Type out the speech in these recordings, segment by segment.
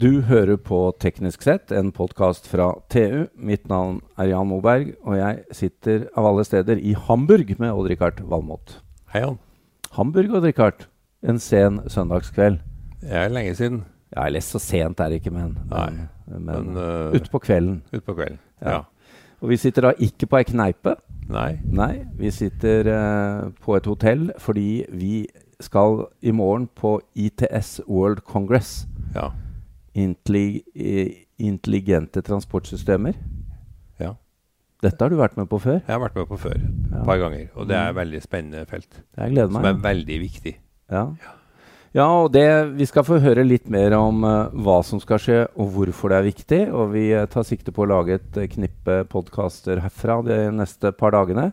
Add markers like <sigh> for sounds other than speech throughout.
Du hører på Teknisk sett, en podkast fra TU. Mitt navn er Jan Moberg, og jeg sitter av alle steder i Hamburg med Odd-Rikard Valmot. Hei, Jan. Hamburg, Odd-Rikard. En sen søndagskveld. Det er lenge siden. Ja, eller så sent er det ikke, men, Nei, men, men uh, utpå kvelden. utpå kvelden. Ja. Ja. Og vi sitter da ikke på ei kneipe. Nei. Nei, vi sitter uh, på et hotell fordi vi skal i morgen på ITS World Congress. Ja. Intelli eh, intelligente transportsystemer. ja. Dette har du vært med på før. Jeg har vært med på før et Ja. par ganger, og det er et veldig spennende felt. Jeg gleder Som meg. er veldig viktig. Ja. ja, og det, vi skal få høre litt mer om uh, hva som skal skje, og hvorfor det er viktig. Og vi eh, tar sikte på å lage et eh, knippe podkaster herfra de neste par dagene.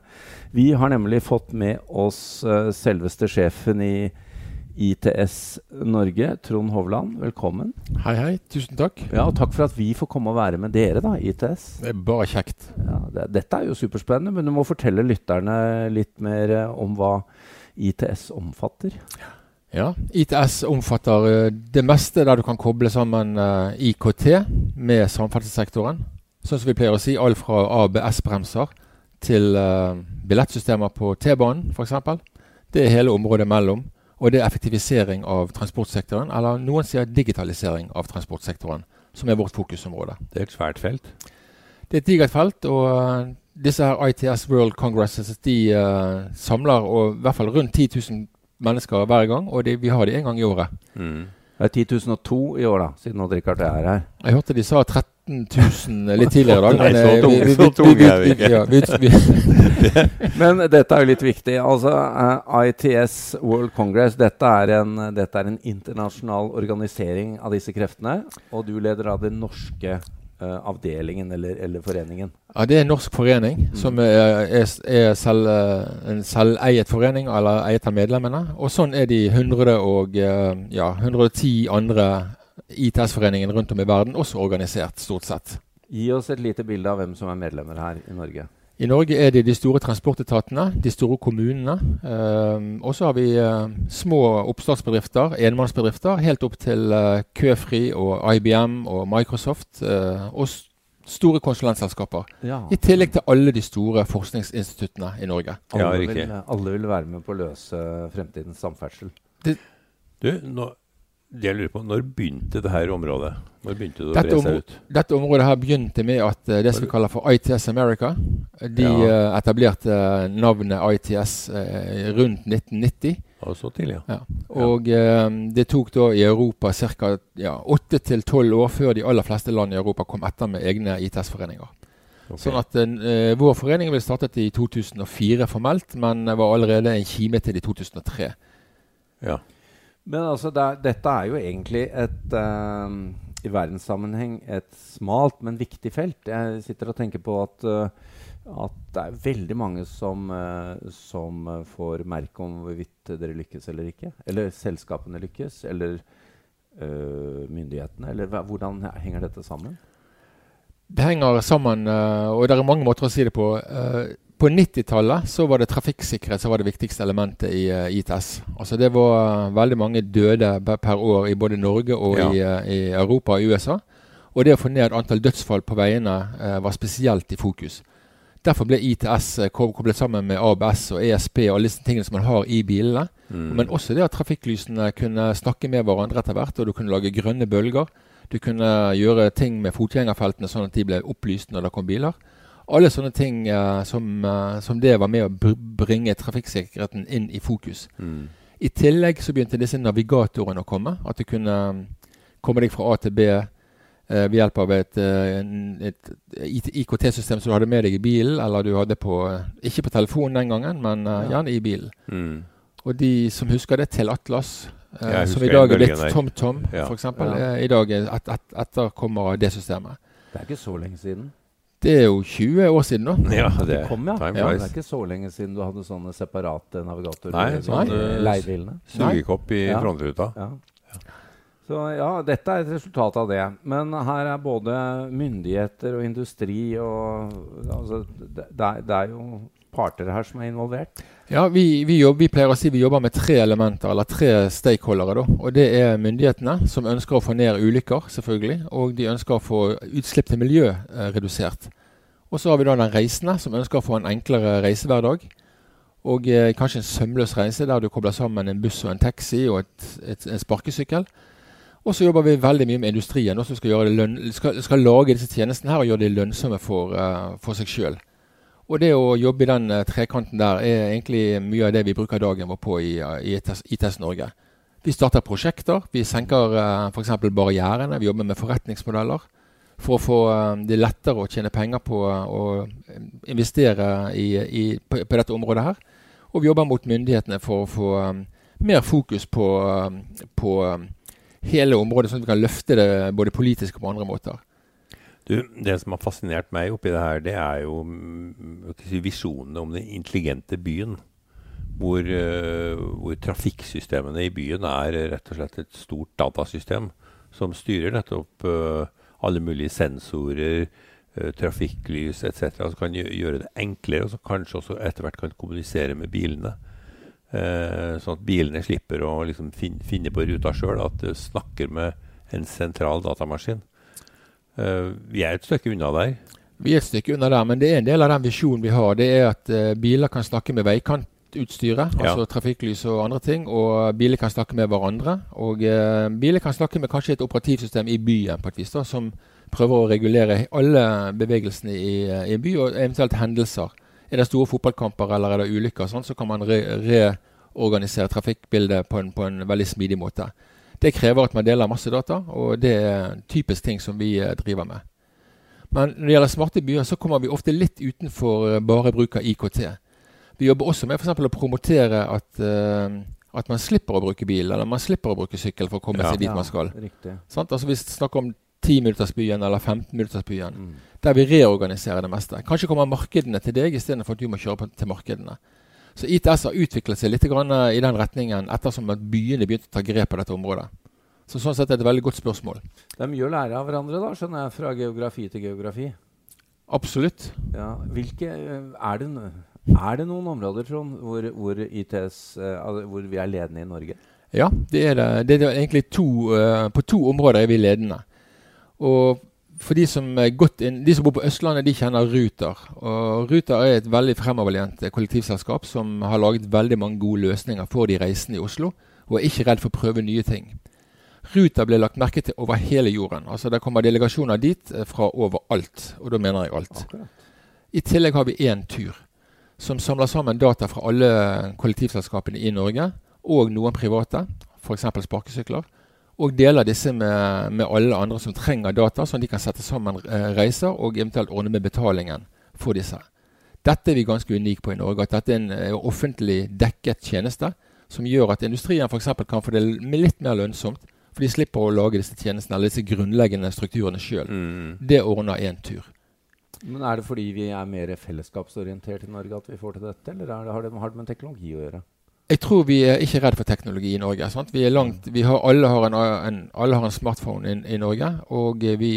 Vi har nemlig fått med oss selveste sjefen i ITS Norge, Trond Hovland. Velkommen. Hei, hei. Tusen takk. Ja, og takk for at vi får komme og være med dere, da, ITS. Det er bare kjekt. Ja, det, dette er jo superspennende, men du må fortelle lytterne litt mer eh, om hva ITS omfatter. Ja, ITS omfatter eh, det meste der du kan koble sammen eh, IKT med samferdselssektoren. Sånn som vi pleier å si, alt fra ABS-bremser til billettsystemer på T-banen f.eks. Det er hele området mellom. Og det er effektivisering av transportsektoren, eller noen sier digitalisering av transportsektoren, som er vårt fokusområde. Det er et svært felt. Det er et digert felt, og eh, disse her ITS World Congresses de uh, samler og, i hvert fall rundt 10 000 mennesker hver gang, og de, vi har de en gang i året. Mm. Det er 10.002 i år, da, siden Odd-Rikard er her. Jeg hørte de sa 13 000 litt tidligere i dag. <laughs> Nei, så eh, tunge- vi- vi- vi- vi- <laughs> Men dette er jo litt viktig. Altså, uh, ITS World Congress dette er, en, dette er en internasjonal organisering av disse kreftene. Og du leder av den norske uh, avdelingen eller, eller foreningen. Ja, Det er en norsk forening som er, er, er selv, eh, en selveiet forening, eller eiet av medlemmene. Og sånn er de 100 og, eh, ja, 110 andre ITS-foreningen rundt om i verden også organisert, stort sett. Gi oss et lite bilde av hvem som er medlemmer her i Norge. I Norge er det de store transportetatene, de store kommunene. Eh, og så har vi eh, små oppstartsbedrifter, enmannsbedrifter, helt opp til eh, Køfri og IBM og Microsoft. eh, og store konsulentselskaper. Ja. I tillegg til alle de store forskningsinstituttene i Norge. Ja, Alle, riktig. vil, alle vil være med på å løse fremtidens samferdsel. Du, nå, det jeg lurer på, når begynte det her området? Når begynte det å Dette bre seg ut? Dette området her begynte med at eh, det som vi kaller for ITS America, de Ja. eh, etablerte eh, navnet ITS rundt 1990. Og så tidlig, ja. Ja. Og eh, det tok da i Europa ca. åtte 8-12 år før de aller fleste land i Europa kom etter med egne ITS-foreninger. Okay. Sånn at uh, Vår forening ble startet i 2004 formelt, men var allerede en kime til i 2003. ja. Men altså, det dette er jo egentlig et uh, i verdenssammenheng et smalt, men viktig felt. Jeg sitter og tenker på at, uh, at det er veldig mange som, uh, som får merke om hvorvidt dere lykkes eller ikke. Eller selskapene lykkes, eller myndighetene. Eller hvordan henger dette sammen? Det henger sammen, og det er mange måter å si det på. Eh, På 90-tallet så var det trafikksikkerhet som var det viktigste elementet i uh, ITS. Altså Det var eh, veldig mange døde per- år i både Norge og Ja. i, eh, i Europa og USA. Og det å få ned antall dødsfall på veiene uh, var spesielt i fokus. Derfor ble ITS eh, koblet sammen med ABS og ESP og alle disse tingene som man har i bilene. Mm. Men også det at trafikklysene kunne snakke med hverandre etter hvert, og du kunne lage grønne bølger. Du kunne gjøre ting med fotgjengerfeltene sånn at de ble opplyst når det kom biler. Alle sånne ting uh, som, uh, som det var med å br bringe trafikksikkerheten inn i fokus. Mm. I tillegg så begynte disse navigatorene å komme. At du kunne mm, komme deg fra A til B eh, ved hjelp av et, eh, et IKT-system som du hadde med deg i bilen, eller du hadde på eh, Ikke på telefonen den gangen, men eh, Ja. gjerne i bilen. Mm. Og de som husker det, til Atlas, eh, som i dag er blitt. TomTom, Ja. for eksempel, Ja. eh, i dag er et, et, etterkommer av det systemet. Det er ikke så lenge siden. Det er jo 20 år siden nå. Ja, Det det kom, ja. time ja. Det er ikke så lenge siden du hadde sånne separate navigatorer. Nei, i sånn, eh. Sugekopp i Ja. frontruta. Ja. Så ja, dette er et resultat av det. Men her er både myndigheter og industri og altså, det, det er jo parter her som er involvert? Ja, vi, vi, jobber, vi, pleier å si vi jobber med tre elementer, eller tre stakeholdere. Da. Og Det er myndighetene, som ønsker å få ned ulykker, selvfølgelig. Og de ønsker å få utslipp til miljø eh, redusert. Og så har vi da den reisende, som ønsker å få en enklere reisehverdag. Og eh, kanskje en sømløs reise der du kobler sammen en buss og en taxi og et, et, en sparkesykkel. Og så jobber vi veldig mye med industrien, som skal, skal, skal, lage disse tjenestene her og gjøre de lønnsomme for, uh, for seg sjøl. Og det å jobbe i den uh, trekanten der er egentlig mye av det vi bruker dagen vår på i, i ITS Norge. Vi starter prosjekter. Vi senker uh, f.eks. barrierene. Vi jobber med forretningsmodeller for å få det lettere å tjene penger på å investere i, i, på, på, dette området her. Og vi jobber mot myndighetene for å få mer fokus på, på hele området, sånn at vi kan løfte det både politisk og på andre måter. Du, det som har fascinert meg oppi det her, det er jo mm, si, visjonene om den intelligente byen. Hvor, uh, hvor, trafikksystemene i byen er rett og slett et stort datasystem som styrer nettopp uh, alle mulige sensorer, uh, trafikklys etc. Som kan gjøre det enklere, og som kanskje også etter hvert kan kommunisere med bilene. Eh, sånn at bilene slipper å liksom fin finne på ruta sjøl, at det snakker med en sentral datamaskin. Eh, vi er et stykke unna der. Vi er et stykke unna der, men det er en del av den visjonen vi har. Det er at eh, biler kan snakke med veikantutstyret, ja. altså trafikklys og andre ting. Og biler kan snakke med hverandre. Og eh, biler kan snakke med kanskje et operativsystem i byen på et vis, da, som prøver å regulere alle bevegelsene i, i en by, og eventuelt hendelser. Er det store fotballkamper eller er det ulykker, sånn, så kan man reorganisere trafikkbildet på en, på en, veldig smidig måte. Det krever at man deler masse data, og det er typisk ting som vi eh, driver med. Men når det gjelder smarte byer, så kommer vi ofte litt utenfor eh, bare bruk av IKT. Vi jobber også med for å promotere at, uh, at, man slipper å bruke bil, eller man slipper å bruke sykkel for å komme ja, seg dit ja, man skal. Sånn? Altså, vi snakker om 10-minuttersbyen eller 15-minuttersbyen. Mm. Der vi reorganiserer det meste. Kanskje kommer markedene til deg istedenfor at du må kjøre til markedene. Så ITS har utviklet seg litt i den retningen ettersom at byene begynte å ta grep på dette området. Så sånn sett er det et veldig godt spørsmål. Mye å lære av hverandre, da, skjønner jeg, fra geografi til geografi. Absolutt. Ja, hvilke, er, det, er, det, noen områder Trond, hvor, hvor, ITS, uh, hvor vi er ledende i Norge? Ja, det er det. det er egentlig to, på to områder er vi ledende. Og for de som, inn, de som, bor på Østlandet, de kjenner Ruter. Og Ruter er et veldig fremoverlent kollektivselskap som har laget veldig mange gode løsninger for de reisende i Oslo, og er ikke redd for å prøve nye ting. Ruter ble lagt merke til over hele jorden. Altså Det kommer delegasjoner dit eh, fra overalt, og da mener jeg alt. I tillegg har vi én tur, som samler sammen data fra alle kollektivselskapene i Norge, og noen private, f.eks. sparkesykler og deler disse med, med, alle andre som trenger data, sånn at de kan sette sammen eh, reiser og eventuelt ordne med betalingen for disse. Dette er vi ganske unike på i Norge. At dette er en uh, offentlig dekket tjeneste som gjør at industrien f.eks. kan få det litt mer lønnsomt. For de slipper å lage disse tjenestene eller disse grunnleggende strukturene sjøl. Mm. Det ordner én tur. Men Er det fordi vi er mer fellesskapsorientert i Norge at vi får til dette, eller det, har det med teknologi å gjøre? Jeg tror vi er ikke redd for teknologi i Norge. Sant? Vi er langt, vi har, alle, har en, en, alle har en smartphone i, i Norge, og vi,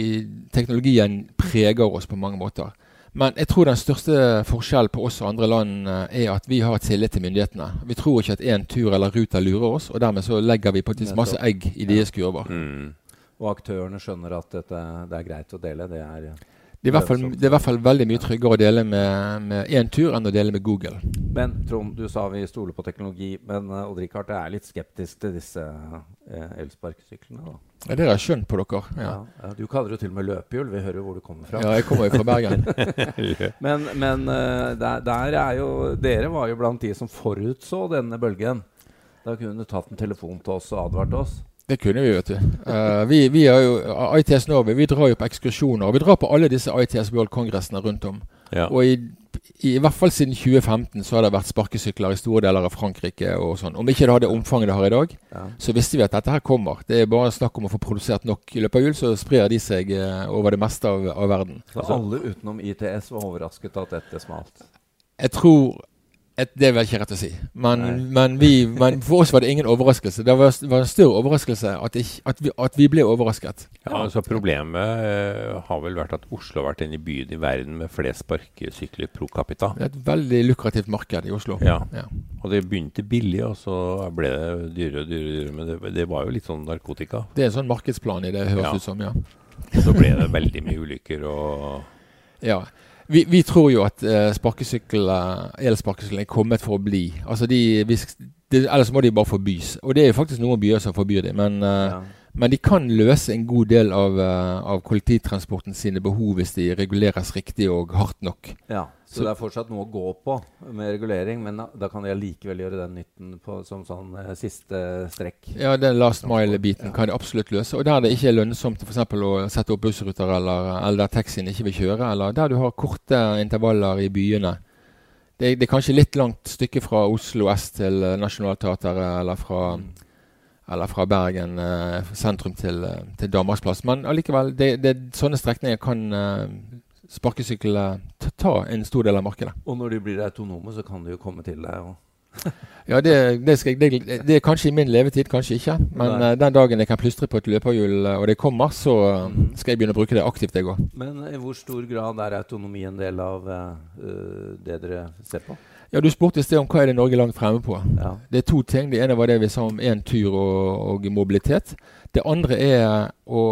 teknologien preger oss på mange måter. Men jeg tror den største forskjellen på oss og andre land eh, er at vi har tillit til myndighetene. Vi tror ikke at én tur eller Ruter lurer oss, og dermed så legger vi på masse egg i deres kurver. Mm. Og aktørene skjønner at dette, det er greit å dele. Det er det er, fall, det er, i hvert fall veldig mye tryggere å dele med én tur enn å dele med Google. Men Trond, du sa vi stoler på teknologi. Men uh, Odd Rikard er litt skeptisk til disse uh, elsparkesyklene? da? Ja, Det har jeg skjønt på dere. Ja. Ja, ja, du kaller det til og med løpehjul. Vi hører hvor du kommer fra. Ja, jeg kommer jo fra Bergen. <laughs> men, men uh, der, der, er jo Dere var jo blant de som forutså denne bølgen. Da kunne du tatt en telefon til oss og advart oss. Det kunne vi, vet du. Uh, vi, vi jo, ITS Norway vi drar jo på ekskursjoner. og Vi drar på alle disse ITS World-kongressene rundt om. Ja. Og i, i, i, hvert fall siden 2015 så har det vært sparkesykler i store deler av Frankrike. og sånn. Om ikke det hadde omfanget det har i dag, ja. så visste vi at dette her kommer. Det er bare snakk om å få produsert nok. I løpet av jul så sprer de seg uh, over det meste av, av verden. Så alle utenom ITS var overrasket at dette smalt? Jeg tror Et, det er vel ikke rett å si. Men, men, vi, men for oss var det ingen overraskelse. Det var, var en større overraskelse at, ikke, at, vi, at vi ble overrasket. Ja, altså Problemet uh, har vel vært at Oslo har vært den i byen i verden med flest sparkesykler pro capita. Det er et veldig lukrativt marked i Oslo. Ja. Ja. Og det begynte billig, og så ble det dyrere og dyrere. dyrere, Men det, det var jo litt sånn narkotika. Det er en sånn markedsplan i det, høres Ja. ut som. ja. Og så ble det veldig mye ulykker og Ja. Vi, vi tror jo at uh, elsparkesyklene er kommet for å bli. Altså de, vi, de, Ellers må de bare forbys. Og det er jo faktisk noen byer som forbyr dem. Men, eh, Ja. Men de kan løse en god del av, eh, av kollektivtransporten sine behov hvis de reguleres riktig og hardt nok. Ja, så, Så- det er fortsatt noe å gå på med regulering, men da, da kan de allikevel gjøre den nytten på, som sånn eh, siste strekk. Ja, den last mile-biten Ja. kan de absolutt løse. Og der det ikke er lønnsomt eksempel å sette opp bussruter, eller, eller der taxien ikke vil kjøre, eller der du har korte intervaller i byene. Det, det er kanskje litt langt stykke fra Oslo S til eh, Nationaltheatret, eller fra, Mm. Eller fra Bergen eh, sentrum til, eh, til Danmarksplass. Men allikevel, det, det, sånne strekninger kan eh, sparkesykler ta- en stor del av markedet. Og når de blir autonome, så kan de jo komme til deg. Og <laughs> Ja, det, det, skal, det, det er kanskje i min levetid, kanskje ikke. Men eh, den dagen jeg kan plystre på et løperhjul, uh, og det kommer, så Mhm. skal jeg begynne å bruke det aktivt, jeg òg. Men i hvor stor grad er autonomi en del av det dere ser på? Ja, du spurte i sted om hva er det Norge er langt fremme på. Ja. Det er to ting. Det ene var det vi sa om én tur og, og mobilitet. Det andre er å,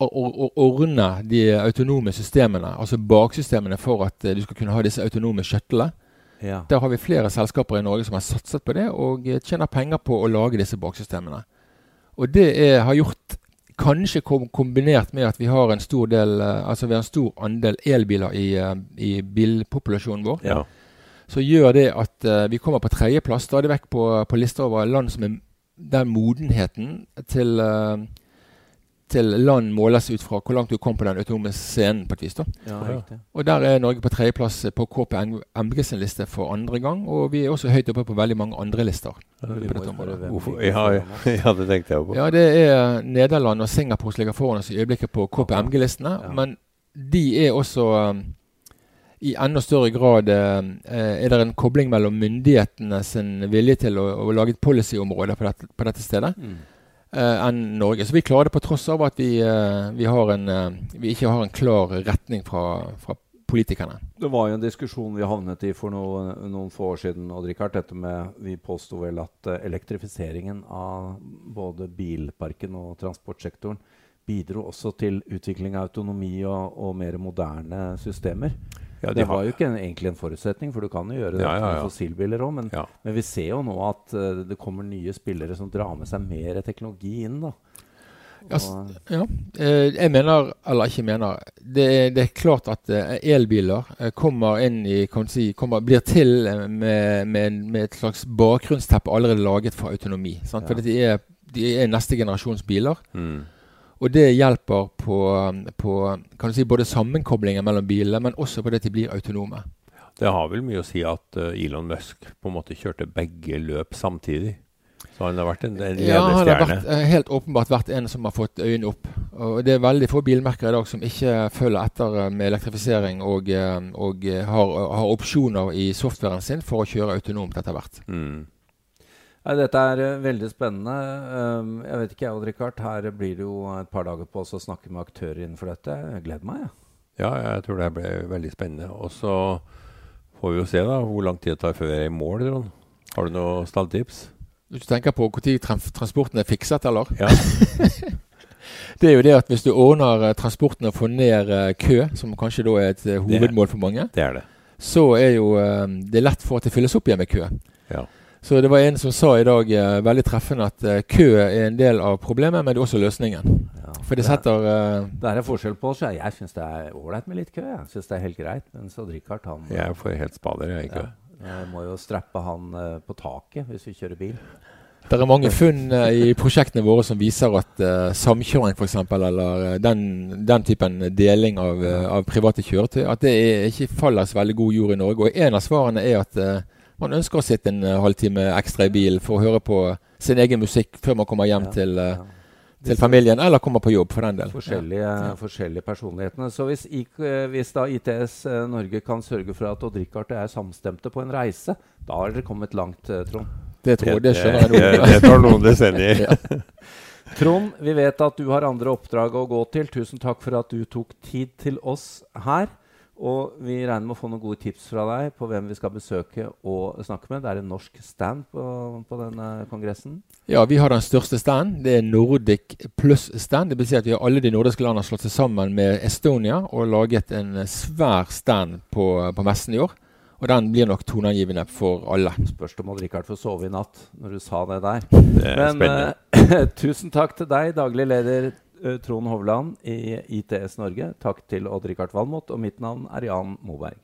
å, å, ordne de autonome systemene, altså baksystemene, for at eh, du skal kunne ha disse autonome shuttlene. ja. Der har vi flere selskaper i Norge som har satset på det, og eh, tjener penger på å lage disse baksystemene. Og det er, har gjort Kanskje kombinert med at vi har en stor del eh, Altså vi har en stor andel elbiler i, i bilpopulasjonen vår. Ja. Så gjør det at eh, vi kommer på tredjeplass stadig vekk på, på lister over land som er der modenheten til, eh, til land måles ut fra hvor langt du kom på den autonome scenen, på et vis. da. ja. Og der er Norge på tredjeplass på KPMG sin liste for andre gang. Og vi er også høyt oppe på veldig mange andre lister. Ja, ja, <laughs> ja, det tenkte jeg på. Ja, det er Nederland og Singapore som ligger foran oss i øyeblikket på KPMG-listene. Ja. Men de er også um, i enda større grad eh, Er det en kobling mellom myndighetene sin vilje til å, å lage et policyområde på dette, på dette stedet, Mm. eh, enn Norge. Så vi klarer det på tross av at vi, eh, vi, har en, vi ikke har en klar retning fra, fra politikerne. Det var jo en diskusjon vi havnet i for noen, noen få år siden. og Rikard, dette med, Vi påsto vel at elektrifiseringen av både bilparken og transportsektoren bidro også til utvikling av autonomi og, og mer moderne systemer. Ja, de det har- var jo ikke en, egentlig en forutsetning, for du kan jo gjøre det Ja, ja, med fossilbiler òg. Men, Ja. men vi ser jo nå at uh, det kommer nye spillere som drar med seg mer teknologi inn. da. Ja, Og- Ja, eh, jeg mener, eller ikke mener Det er, det er klart at eh, elbiler kommer inn i kan si, kommer, Blir til med, med, med et slags bakgrunnsteppe allerede laget for autonomi. Sant? For de er, de er neste generasjons biler. Mm. Og det hjelper på, på kan du si, både sammenkoblingen mellom bilene, men også på det at de blir autonome. Det har vel mye å si at eh, Elon Musk på en måte kjørte begge løp samtidig. Så han har vært en, en Ja, han har vært, eh, helt åpenbart vært en som har fått øynene opp. Og det er veldig få bilmerker i dag som ikke følger etter eh, med elektrifisering og, og har, har opsjoner i softwaren sin for å kjøre autonomt etter hvert. Mm. Nei, dette er eh, veldig spennende. Um, jeg vet ikke, jeg, Odd Rikard. Her blir det jo et par dager på oss å snakke med aktører innenfor dette. Jeg gleder meg, jeg. Ja, jeg tror det ble veldig spennende. Og så får vi jo se da hvor lang tid det tar før vi er i mål, Ron. Har du noe stalltips? Du tenker på når trans transporten er fikset, eller? Ja. <laughs> Det er jo det at hvis du ordner eh, transporten og får ned eh, kø, som kanskje da er et hovedmål for mange, Det er det. så er jo det det lett for at det fylles opp igjen med kø. Ja. Så det var en som sa i dag eh, veldig treffende at eh, kø er en del av problemet, men det er også løsningen. Ja. For det setter eh, Det er en forskjell på oss. ja. Jeg syns det er ålreit med litt kø. Jeg synes det er helt greit. Mens så Rikard han Jeg får helt spader, jeg. ikke? ja, jeg må jo strappe han eh, på taket hvis vi kjører bil. Det er mange funn eh, i prosjektene våre som viser at uh, samkjøring f.eks., eller eh, den, den typen deling av, eh, av private kjøretøy, at det er, ikke faller så veldig god jord i Norge. Og en av svarene er at eh, man ønsker å sitte en eh, halvtime ekstra i bilen for å høre på sin egen musikk før man kommer hjem Ja, til, eh, ja. til familien, eller kommer på jobb, for den del. Forskjellige, ja. forskjellige personlighetene. Så hvis, hvis, da ITS eh, Norge kan sørge for at Odd-Rikard er samstemte på en reise, da har dere kommet langt, eh, Trond. Det tror jeg, det skjønner jeg nå. Det tar noen desember. <laughs> ja. <laughs> Trond, vi vet at du har andre oppdrag å gå til. Tusen takk for at du tok tid til oss her. Og vi regner med å få noen gode tips fra deg på hvem vi skal besøke og snakke med. Det er en norsk stand på, på denne kongressen? Ja, vi har den største stand. Det er Nordic pluss-stand. Det vil si at vi har alle de nordiske landene slått seg sammen med Estonia og laget en svær stand på, på messen i år. Og den blir nok toneangivende for alle. Spørs om Odd Rikard får sove i natt, når du sa det der. Det er Men uh, <laughs> tusen takk til deg, daglig leder Trond Hovland i ITS Norge. Takk til Odd Rikard Valmot, og mitt navn er Jan Moberg.